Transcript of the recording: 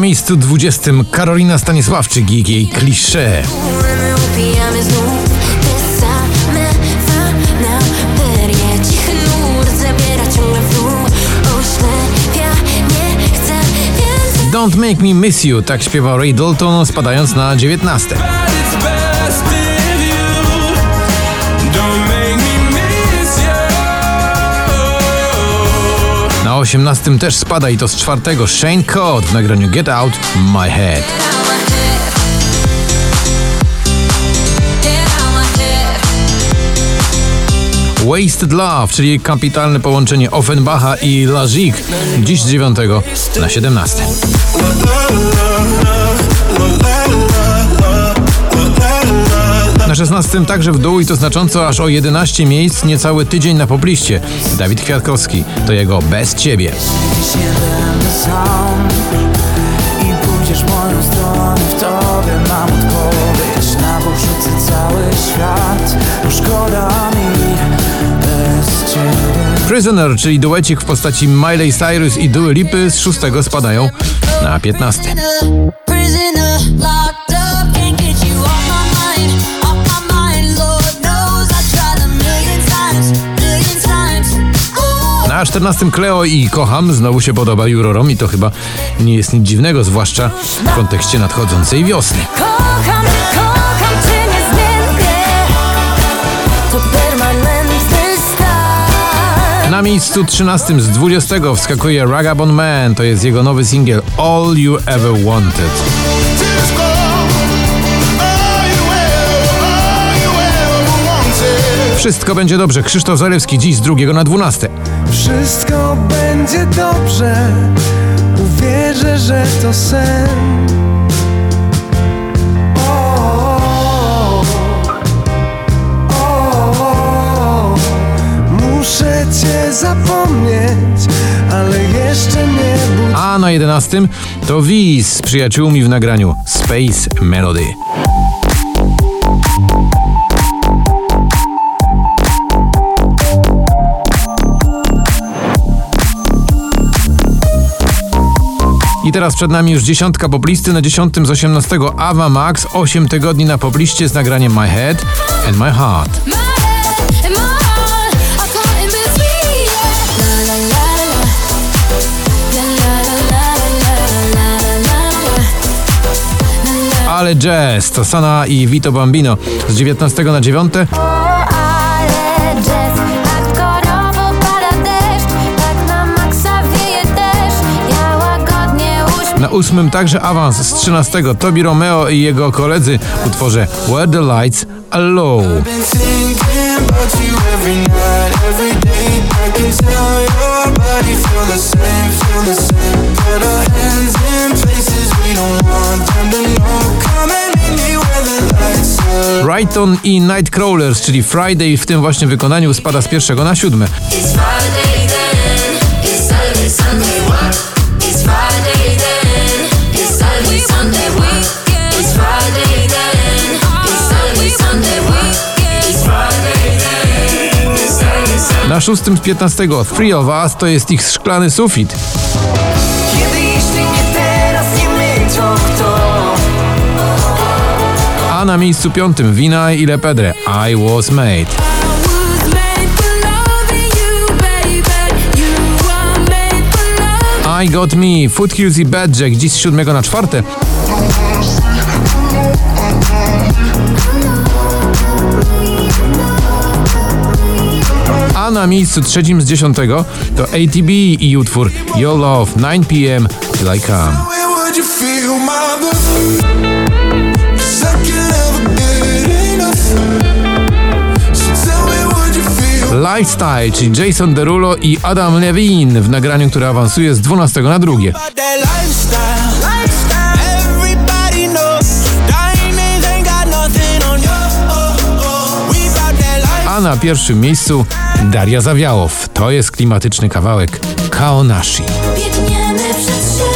miejscu 20 Karolina Stanisławczyk i jej klisze. Don't Make Me Miss You, tak śpiewał Ray Dalton, spadając na 19. Na 18 też spada i to z czwartego Shane Code w nagraniu Get Out My Head. Wasted Love, czyli kapitalne połączenie Offenbacha i Lazik, dziś z 9 na 17. Na 16 także w dół i to znacząco aż o 11 miejsc, niecały tydzień na pobliście. Dawid Kwiatkowski to jego Bez Ciebie. Bez ciebie Prisoner, czyli duecik w postaci Miley Cyrus i Dua Lipy z 6 spadają na 15. Na 14 Cleo i Kocham znowu się podoba jurorom i to chyba nie jest nic dziwnego, zwłaszcza w kontekście nadchodzącej wiosny. Kocham, kocham cię niezmiennie. To permanentny stan. Na miejscu 13 z 20 wskakuje Ragabon Man, to jest jego nowy singiel All You Ever Wanted. Wszystko będzie dobrze. Krzysztof Zalewski dziś z drugiego na 12. Wszystko będzie dobrze Uwierzę, że to sen O, o, o, Muszę cię zapomnieć Ale jeszcze nie budź A na 11 to Wiz z przyjaciółmi w nagraniu Space Melody. I teraz przed nami już dziesiątka poplisty. Na dziesiątym z 18 Ava Max, 8 tygodni na pobliście z nagraniem My Head and My Heart. Ale jazz to Sana i Vito Bambino z 19 na 9. Na ósmym także awans z 13 Tobi Romeo i jego koledzy w utworze Where the Lights Are. Low. Brighton i Nightcrawlers, czyli Friday w tym właśnie wykonaniu spada z pierwszego na siódme. It's Friday then. It's Saturday, Sunday, Na szóstym z 15 Three of Us to jest ich szklany sufit. Kiedy jeśli nie teraz, nie my, to kto? A na miejscu piątym Wina i Lepedre I Was Made. I Got Me, Foothills i Bad Jack dziś z siódmego na czwarte. A na miejscu trzecim z dziesiątego to ATB i utwór Your Love 9pm Till I Come. Lifestyle, czyli Jason Derulo i Adam Levine w nagraniu, które awansuje z 12 na drugie. that life. A na pierwszym miejscu Daria Zawiałow. To jest klimatyczny kawałek Kaonashi. Biegniemy przed siebie